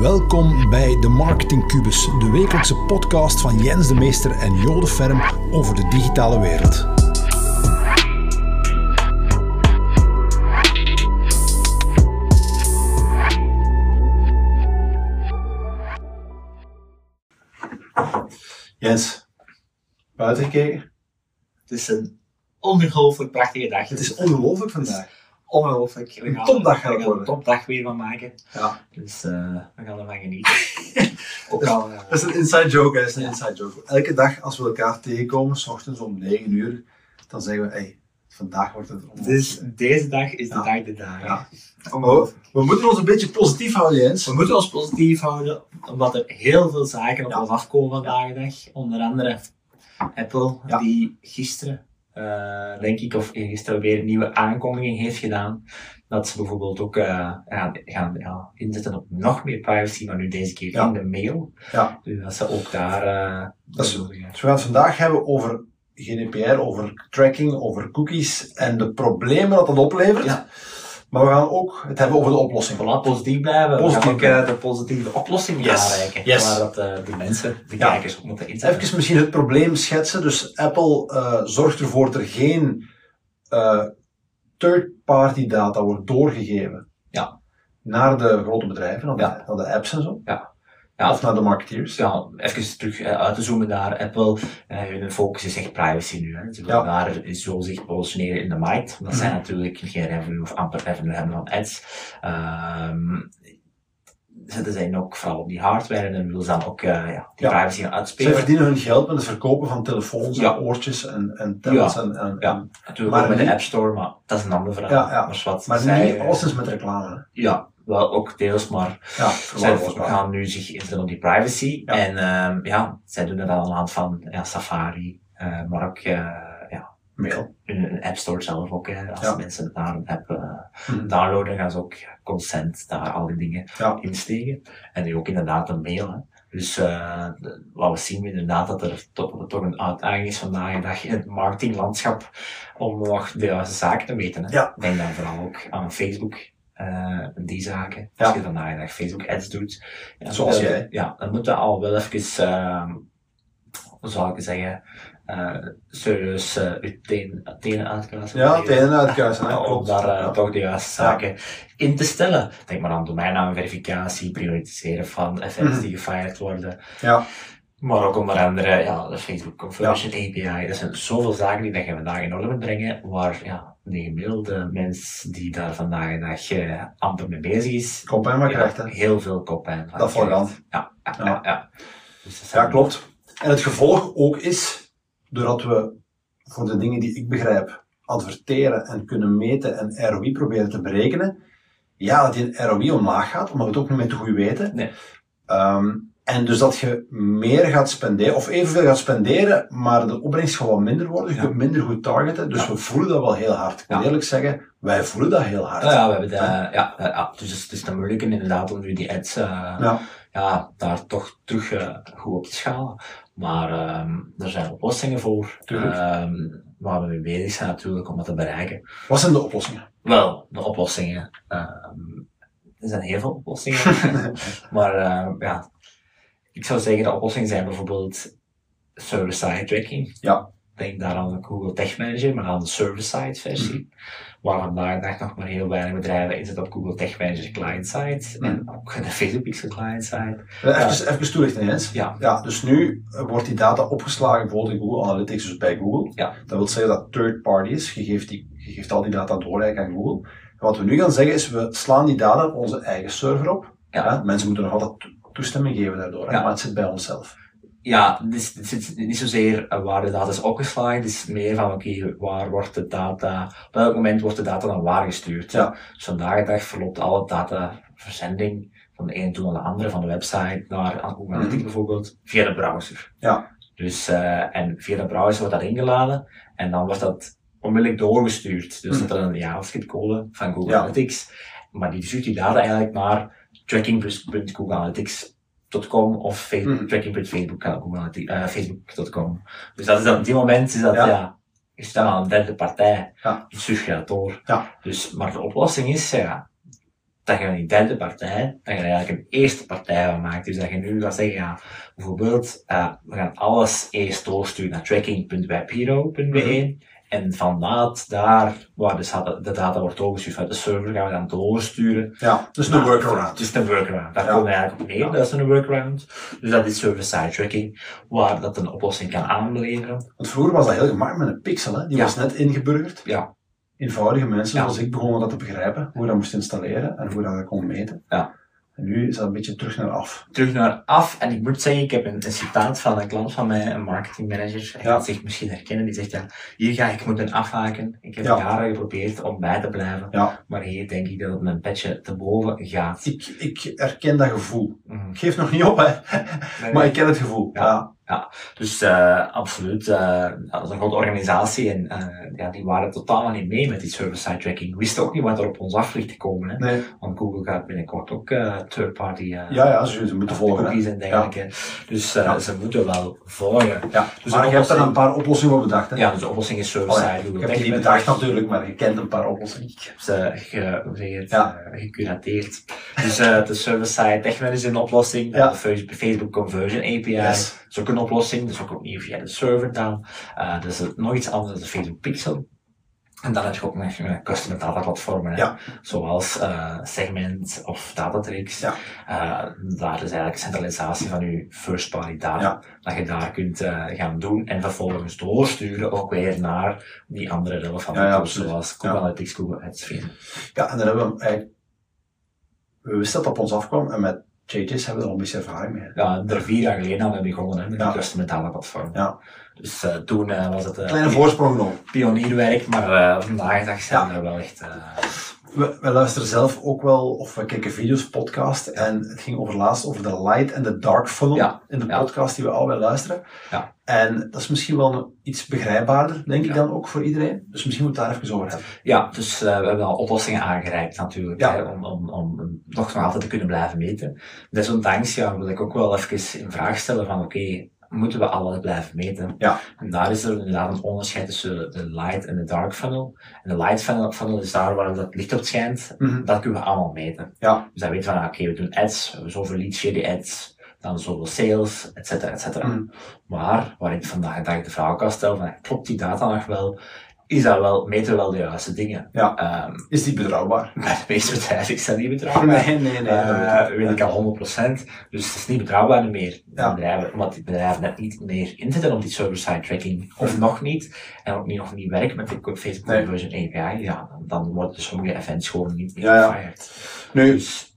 Welkom bij de Marketing Cubus, de wekelijkse podcast van Jens de Meester en Jode Ferm over de digitale wereld. Jens, buiten gekeken? Het is een ongelooflijk prachtige dag. Het is ongelooflijk vandaag. Ongelooflijk. We Een gaan- topdag gaat we gaan worden. een topdag weer van maken. Ja. Dus eh, we gaan ervan genieten. Ook al, eh, Dat is een inside joke, hè. Dat is een inside joke. Elke dag als we elkaar tegenkomen, s ochtends om 9 uur, dan zeggen we, hey, vandaag wordt het ongelooflijk. dus deze dag is de Ja. dag de dag. Ja. Ongelooflijk. We moeten ons een beetje positief houden, Jens. We moeten ons positief houden, omdat er heel veel zaken op ons afkomen vandaag de dag. Onder andere Apple, die gisteren, denk ik, of gisteren weer een nieuwe aankondiging heeft gedaan. Dat ze bijvoorbeeld ook eh, gaan, gaan ja, inzetten op nog meer privacy, maar nu deze keer Ja. in de mail. Ja. Dus dat ze ook daar... eh Dat is- we gaan het vandaag hebben over GDPR, over tracking, over cookies en de problemen dat dat oplevert. Ja. Maar we gaan ook het hebben over de oplossing. Voilà, positief blijven. Positief we gaan ook eh, de positieve oplossing Yes. aanreiken. Yes. Waar dat eh, de mensen, de Ja. kijkers op moeten inzetten. Even misschien het probleem schetsen. Dus Apple eh, zorgt ervoor dat er geen third-party data wordt doorgegeven Ja. naar de grote bedrijven, naar de, Ja. naar de apps en zo. Ja, Of naar de marketeers. Ja, even terug eh, uit te zoomen naar Apple. eh hun focus is echt privacy nu. Hè. Ze willen Ja. daar zo zich positioneren in de markt. Dat zijn Mhm. natuurlijk geen revenue of amper revenue hebben van ads. Ehm zetten zij ook vooral op die hardware en dan willen ze dan ook eh, ja, die Ja. privacy gaan Zij uitspelen. verdienen hun geld met het verkopen van telefoons Ja. en oortjes en, en tablets. Ja. En, en, Ja. Natuurlijk Maar ook met niet- de App Store, maar dat is een ander verhaal. Ja, ja. Maar, wat maar zij, niet alles is met reclame. hè. Ja, wel ook deels, maar Ja, zij gaan nu zich instellen op die privacy. Ja. En ehm, ja, zij doen dat aan de hand van ja, Safari, eh, maar ook eh, ja, Mail. hun App Store zelf ook. Hè. Als Ja. mensen daar een app eh, Mhm. downloaden, gaan ze ook consent daar al die dingen insteken. En nu ook inderdaad een mail. Hè. Dus eh, wat we zien inderdaad dat er toch, toch een uitdaging is vandaag de dag in het marketinglandschap om nog de juiste zaken te meten. Hè. Ja. Denk dan vooral ook aan Facebook. Eh, die zaken. Ja. Als je vandaag de dag Facebook ads doet. Ja, Zoals dan- jij. Ja, dan moet je al wel even, ehm hoe zou ik zeggen, eh serieus eh je tenen, tenen uitkruisen. Ja, tenen uitkruisen. Ja, om daar toch de juiste zaken in te stellen. Denk maar aan domeinnaamverificatie, prioritiseren van events Mhm. die gefiled worden. Ja. Maar ook onder andere ja, de Facebook Conversion API. Er zijn zoveel zaken die dat je vandaag in orde moet brengen, waar ja, de gemiddelde mens die daar vandaag de dag eh, amper mee bezig is, Kop en maar krijgt, hè. heel veel koppijn van Dat voorhand. Ja, ja, Ja. ja. ja. Dus Ja, klopt. En het gevolg ook is, doordat we voor de dingen die ik begrijp, adverteren en kunnen meten en ROI proberen te berekenen, ja, dat die ROI omlaag gaat, omdat we het ook niet meer te goed weten. Nee. Ehm, en dus dat je meer gaat spenderen, of evenveel gaat spenderen, maar de opbrengst gaat wat minder worden, je kunt minder goed targeten, dus we voelen dat wel heel hard. Ik moet eerlijk zeggen, wij voelen dat heel hard. Ja, we hebben de, ja, ja, dus het is- dan moeilijk inderdaad om nu die ads eh, Ja. ja, daar toch terug eh, goed op te schalen. Maar ehm er zijn oplossingen voor. Ehm waar we mee bezig zijn natuurlijk om dat te bereiken. Wat zijn de oplossingen? Wel, de oplossingen. ehm er zijn heel veel oplossingen. maar ja, ik zou zeggen de oplossingen zijn bijvoorbeeld server-side tracking. Ja. Denk daar aan de Google Tech Manager, maar aan de server-side versie. Waar vandaag dag nog maar heel weinig bedrijven inzetten op Google Tech Manager client-side. En ook de Facebook Pixel client-side. Eh, Even, even toelichten, Jens. Ja. Ja, dus nu eh, wordt die data opgeslagen bijvoorbeeld in Google Analytics, dus bij Google. Ja. Dat wil zeggen dat third party is. Je geeft, die, je geeft al die data door aan Google. En wat we nu gaan zeggen is, we slaan die data op onze eigen server op. Ja. Ja, mensen moeten nog altijd toestemming geven daardoor, Ja. maar het zit bij onszelf. Ja, dus het is niet zozeer eh, waar de data is opgeslagen, het is meer van oké, waar wordt de data, op welk moment wordt de data dan waar gestuurd. Ja. Dus vandaag de dag verloopt alle dataverzending van de ene toe naar de andere, van de website naar Google Analytics Mhm. bijvoorbeeld, via de browser. Ja. Dus, eh en via de browser wordt dat ingeladen en dan wordt dat onmiddellijk doorgestuurd. Dus Mhm. dat er een JavaScript-code van Google Ja. Analytics, maar die stuurt die data eigenlijk naar tracking.googleanalytics.com of Facebook, Mhm. tracking.facebook.com. Facebook.com. Dus dat is dan, op die moment is dat, Ja. ja, is dat aan een derde partij. Ja. Stuurt je door. Ja. Dus, maar de oplossing is, ja, dat je een derde partij, dat je er eigenlijk een eerste partij van maakt. Dus dat je nu gaat zeggen, ja, bijvoorbeeld, uh, we gaan alles eerst doorsturen naar tracking.webhero.be. En vanuit daar, waar data, de data wordt doorgestuurd uit de server, gaan we dan doorsturen. Ja, dus een workaround. Dus een workaround. Daar Ja. komen we eigenlijk op neer, Ja. dat is een workaround. Dus dat is server-side tracking, waar dat een oplossing kan aanleveren. Want vroeger was dat heel gemakkelijk met een pixel, hè? die Ja. was net ingeburgerd. Ja. Eenvoudige mensen zoals ik begonnen dat te begrijpen, hoe je dat moest installeren en hoe je dat kon meten. Ja. En nu is dat een beetje terug naar af. terug naar af. En ik moet zeggen, ik heb een, een citaat van een klant van mij, een marketingmanager. Hij Ja. gaat zich misschien herkennen. Die zegt, ja, hier ga ik moeten afhaken. Ik heb Ja. jaren geprobeerd om bij te blijven. Ja. Maar hier denk ik dat het mijn petje te boven gaat. Ik, ik herken dat gevoel. Mhm. Ik geef nog niet op, hè. Nee, maar ik ken het gevoel. Ja. Ja. Dus eh, absoluut, eh dat is een grote organisatie en eh, ja, die waren totaal niet mee met die server-side tracking. Wisten ook niet wat er op ons af ligt te komen. Hè? Nee. Want Google gaat binnenkort ook third-party Ja, ja, ze, ze moeten volgen. cookies en dergelijke. Dus Ja. ze moeten wel volgen. Ja. Dus maar je hebt er een paar oplossingen voor bedacht. Hè? Ja, dus de oplossing is Oh, server-side. Ik heb die niet bedacht natuurlijk, maar je kent een paar oplossingen. Ik heb ze je Ja. gecurateerd. Dus de server-side Manager is een oplossing. Ja. De Facebook- Conversion API Yes. Oplossing. Is ook opnieuw via de server dan. Eh is nog iets anders dan Facebook Pixel. En dan heb je ook nog eh, custom data platformen, Ja. zoals eh, Segment of Datatrix. Ja. Daar is eigenlijk centralisatie van je first party data. Ja. Dat je daar kunt gaan doen en vervolgens doorsturen ook weer naar die andere relevante tools, zoals Google. Analytics, Google Ads. Ja, en dan hebben we eigenlijk... We wisten dat dat op ons afkwam en met JJ's hebben we er al een beetje ervaring mee. Ja, er vier jaar geleden hebben we begonnen hè, met Ja. custom data platform. Ja. Dus eh, toen eh, was het eh, Kleine voorsprong nog. pionierwerk, maar vandaag de dag zijn er wel echt... We, we luisteren zelf ook wel, of we kijken video's, podcast. En het ging over laatst over de light en de dark funnel Ja, in de ja. podcast die we allebei luisteren. Ja. En dat is misschien wel iets begrijpbaarder, denk ik dan ook voor iedereen. Dus misschien moeten we het daar even over hebben. Ja, dus eh, we hebben al oplossingen aangereikt natuurlijk, Ja. hè, om, om, om nog altijd te kunnen blijven meten. Desondanks ja, wil ik ook wel even in vraag stellen van oké, moeten we alles blijven meten? Ja. En daar is er inderdaad een onderscheid tussen de light en de dark funnel. En de light funnel, funnel is daar waar dat licht op schijnt, Mhm. dat kunnen we allemaal meten. Ja. Dus dan weten we van oké, we doen ads, we hebben zoveel leads via die ads, dan zoveel sales, et cetera, et cetera. Mhm. Maar waar ik vandaag de dag de vraag kan stellen van klopt die data nog wel? Is dat wel, meten we wel de juiste dingen? Ja. Ehm, Is die betrouwbaar? de meeste bedrijven is dat niet betrouwbaar. Nee, nee, nee. dat weet Eh, ik. weet ik al 100%. Dus het is niet betrouwbaar meer. Ja. Bedrijven, omdat die bedrijven net niet meer inzetten op die server-side tracking. Of nog niet. En ook niet, nog niet werken met de Facebook Nee. Conversion API. Ja, dan, dan worden sommige events gewoon niet meer Ja. Nu, Dus,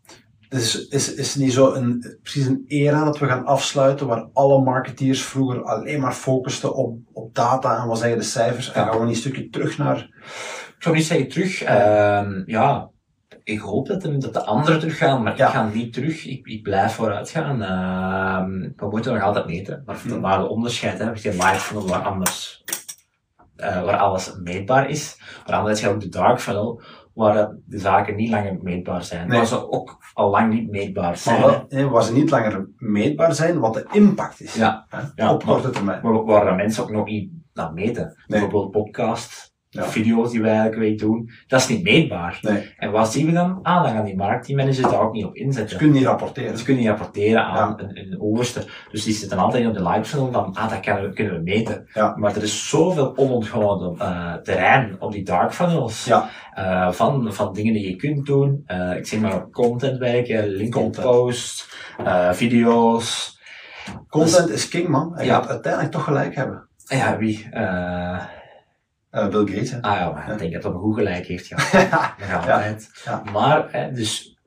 Dus is, is niet zo een, precies een era dat we gaan afsluiten waar alle marketeers vroeger alleen maar focusten op, op data en wat zeggen de cijfers en gaan we een stukje terug naar... ik zou niet zeggen terug. Ehm, ja, ik hoop dat de, dat de anderen teruggaan, maar Ja. ik ga niet terug. Ik, ik blijf vooruit gaan. Ehm, we moeten nog altijd meten. Maar Hmm. waar de onderscheid, hè, je live funnel waar anders, eh, waar alles meetbaar is. Maar anderzijds je ook de dark funnel, waar dat de zaken niet langer meetbaar zijn. Nee. Waar ze ook al lang niet meetbaar zijn. Maar waar ze niet langer meetbaar zijn, wat de impact is. Ja. Hè? Ja, op maar- korte termijn. Maar waar de mensen ook nog niet naar meten. Bijvoorbeeld podcasts, Ja. video's die wij elke week doen. Dat is niet meetbaar. Nee, En wat zien we dan? Ah, dan gaan die marketingmanagers daar ook niet op ze inzetten. kunnen niet rapporteren. Ze kunnen niet rapporteren aan Ja. een, een overste. Dus die zitten altijd op de live funnel van, ah, dat kunnen we, kunnen we meten. Ja. Maar er is zoveel onontgonnen eh terrein op die dark funnels. Ja. eh, van, van dingen die je kunt doen. Eh, ik zeg maar content werken, LinkedIn posts, video's. Content is king, man. Ja. gaat uiteindelijk toch gelijk hebben. Ja, wie? Eh, Eh, Bill Gates, hè. ah ja, maar ik denk dat een goed gelijk heeft gehad. Ja. altijd. Ja. Maar, hè, dus,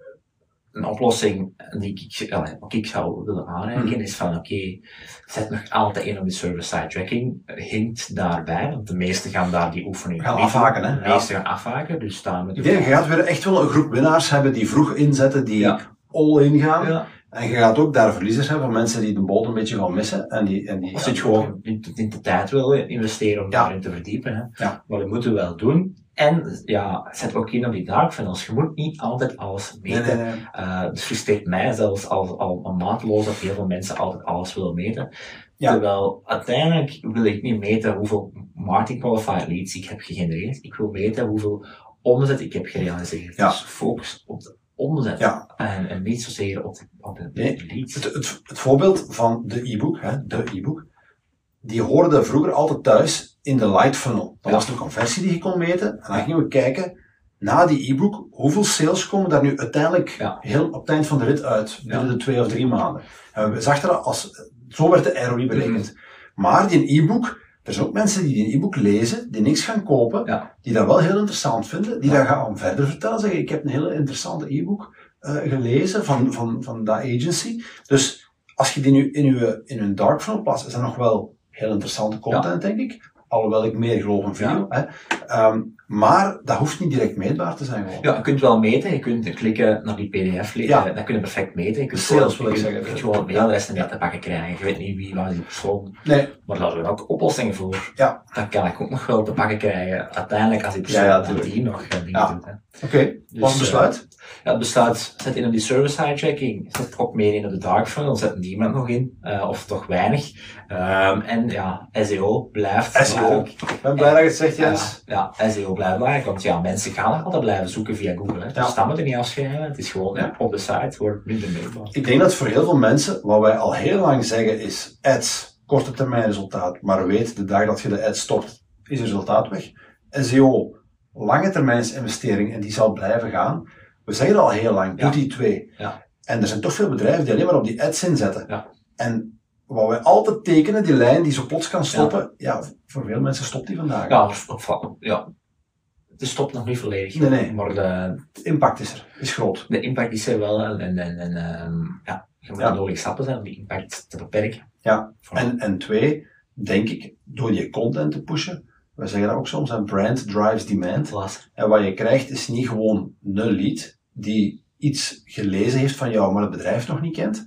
een oplossing die ik, wat ik zou willen aanreiken Mhm. is van, oké, zet nog altijd in op die server-side tracking. Hinkt daarbij, want de meesten gaan daar die oefening Gaan afhaken, hè? De meesten gaan afhaken, dus daar moet Ik denk, je gaat weer echt wel een groep winnaars hebben die vroeg inzetten, die Ja. all-in gaan. Ja, En je gaat ook daar verliezers hebben van mensen die de boot een beetje gaan missen. En die, en die, als je het gewoon in, in de tijd wil investeren om Ja. daarin te verdiepen. Hè. Ja. Maar dat moeten we wel doen. En ja, zet ook in op die dark funnels. Je moet niet altijd alles meten. nee, nee. Eh, het frustreert mij zelfs al, al, al maatloos dat heel veel mensen altijd alles willen meten. Ja. Terwijl uiteindelijk wil ik niet meten hoeveel marketing qualified leads ik heb gegenereerd. Ik wil meten hoeveel omzet ik heb gerealiseerd. Ja. Dus focus op de omzet. Ja. En, en niet zozeer op de, op de Nee. Het, het, het voorbeeld van de e-book, hè, de e-book, die hoorde vroeger altijd thuis in de light funnel. Dat Ja. was de conversie die je kon meten. En dan gingen we kijken, na die e-book, hoeveel sales komen daar nu uiteindelijk Ja. heel op het eind van de rit uit, binnen de twee of drie maanden. En we zagen dat als, zo werd de ROI berekend. Mhm. Maar die e-book, er zijn ook mensen die die e-book lezen, die niks gaan kopen, Ja. die dat wel heel interessant vinden, die Ja. dat gaan verder vertellen, zeggen, ik heb een hele interessante e-book eh, gelezen van, van, van dat agency. Dus als je die nu in je in een dark funnel plaatst, is dat nog wel heel interessante content, denk ik. Alhoewel ik meer geloof in video. Hè. Ehm, maar dat hoeft niet direct meetbaar te zijn. Gewoon. Ja, je kunt wel meten, je kunt klikken naar die pdf, Ja. eh, dat kun je perfect meten. Je kunt Sales wil ik zeggen. Je kunt gewoon mailadressen mee te pakken krijgen. Je weet niet wie was die persoon. Nee, Maar daar zijn ook oplossingen voor. Ja. Dat kan ik ook nog wel te pakken krijgen. Uiteindelijk als die persoon Ja, ja, die nog eh, dingen Ja. doet. Oké. Dus, Wat een besluit? Ja, het bestaat, zet in op die server-side tracking, zet ook meer in op de dark funnel, zet niemand nog in, eh, of toch weinig. Ehm, en ja, SEO blijft. SEO. Ik ben blij dat je het zegt, Jens. Ja, ja, SEO blijft belangrijk, want ja, mensen gaan nog altijd blijven zoeken via Google. Hè. Dus dat moet er niet afschrijven, het is gewoon op de site wordt minder meetbaar. Ik denk dat voor heel veel mensen, wat wij al heel lang zeggen, is ads, korte termijn resultaat. Maar weet, de dag dat je de ads stopt, is het resultaat weg. SEO, lange termijns investering, en die zal blijven gaan. We zeggen al heel lang, doe Ja. die twee. Ja. En er zijn toch veel bedrijven die alleen maar op die ads inzetten. Ja. En wat wij altijd tekenen, die lijn die zo plots kan stoppen, ja, voor veel mensen stopt die vandaag. Ja, ja. Het stopt nog niet volledig. Nee, nee. Maar de, De impact is er, is groot. de impact is er wel en, en, en, en ehm, ja, je moet Ja. nodig stappen zijn om die impact te beperken. Ja. En, en twee, denk ik, door je content te pushen, wij zeggen dat ook soms, een brand drives demand. En wat je krijgt is niet gewoon een lead die iets gelezen heeft van jou, maar het bedrijf nog niet kent.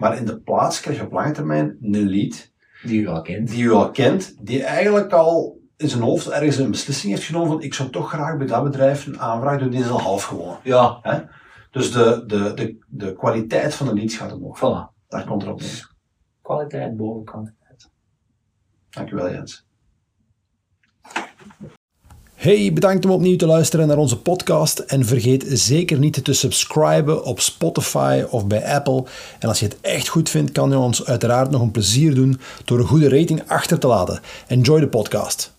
Maar in de plaats krijg je op lange termijn een lead Die u al kent. die u al kent, die eigenlijk al in zijn hoofd ergens een beslissing heeft genomen van ik zou toch graag bij dat bedrijf een aanvraag doen, die is al half gewonnen. Ja, Dus de, de, de, de kwaliteit van de leads gaat omhoog. voilà. Daar komt het op neer. Kwaliteit boven kwantiteit. Dankjewel Jens. Hey, bedankt om opnieuw te luisteren naar onze podcast. En vergeet zeker niet te subscriben op Spotify of bij Apple. En als je het echt goed vindt, kan je ons uiteraard nog een plezier doen door een goede rating achter te laten. Enjoy de podcast.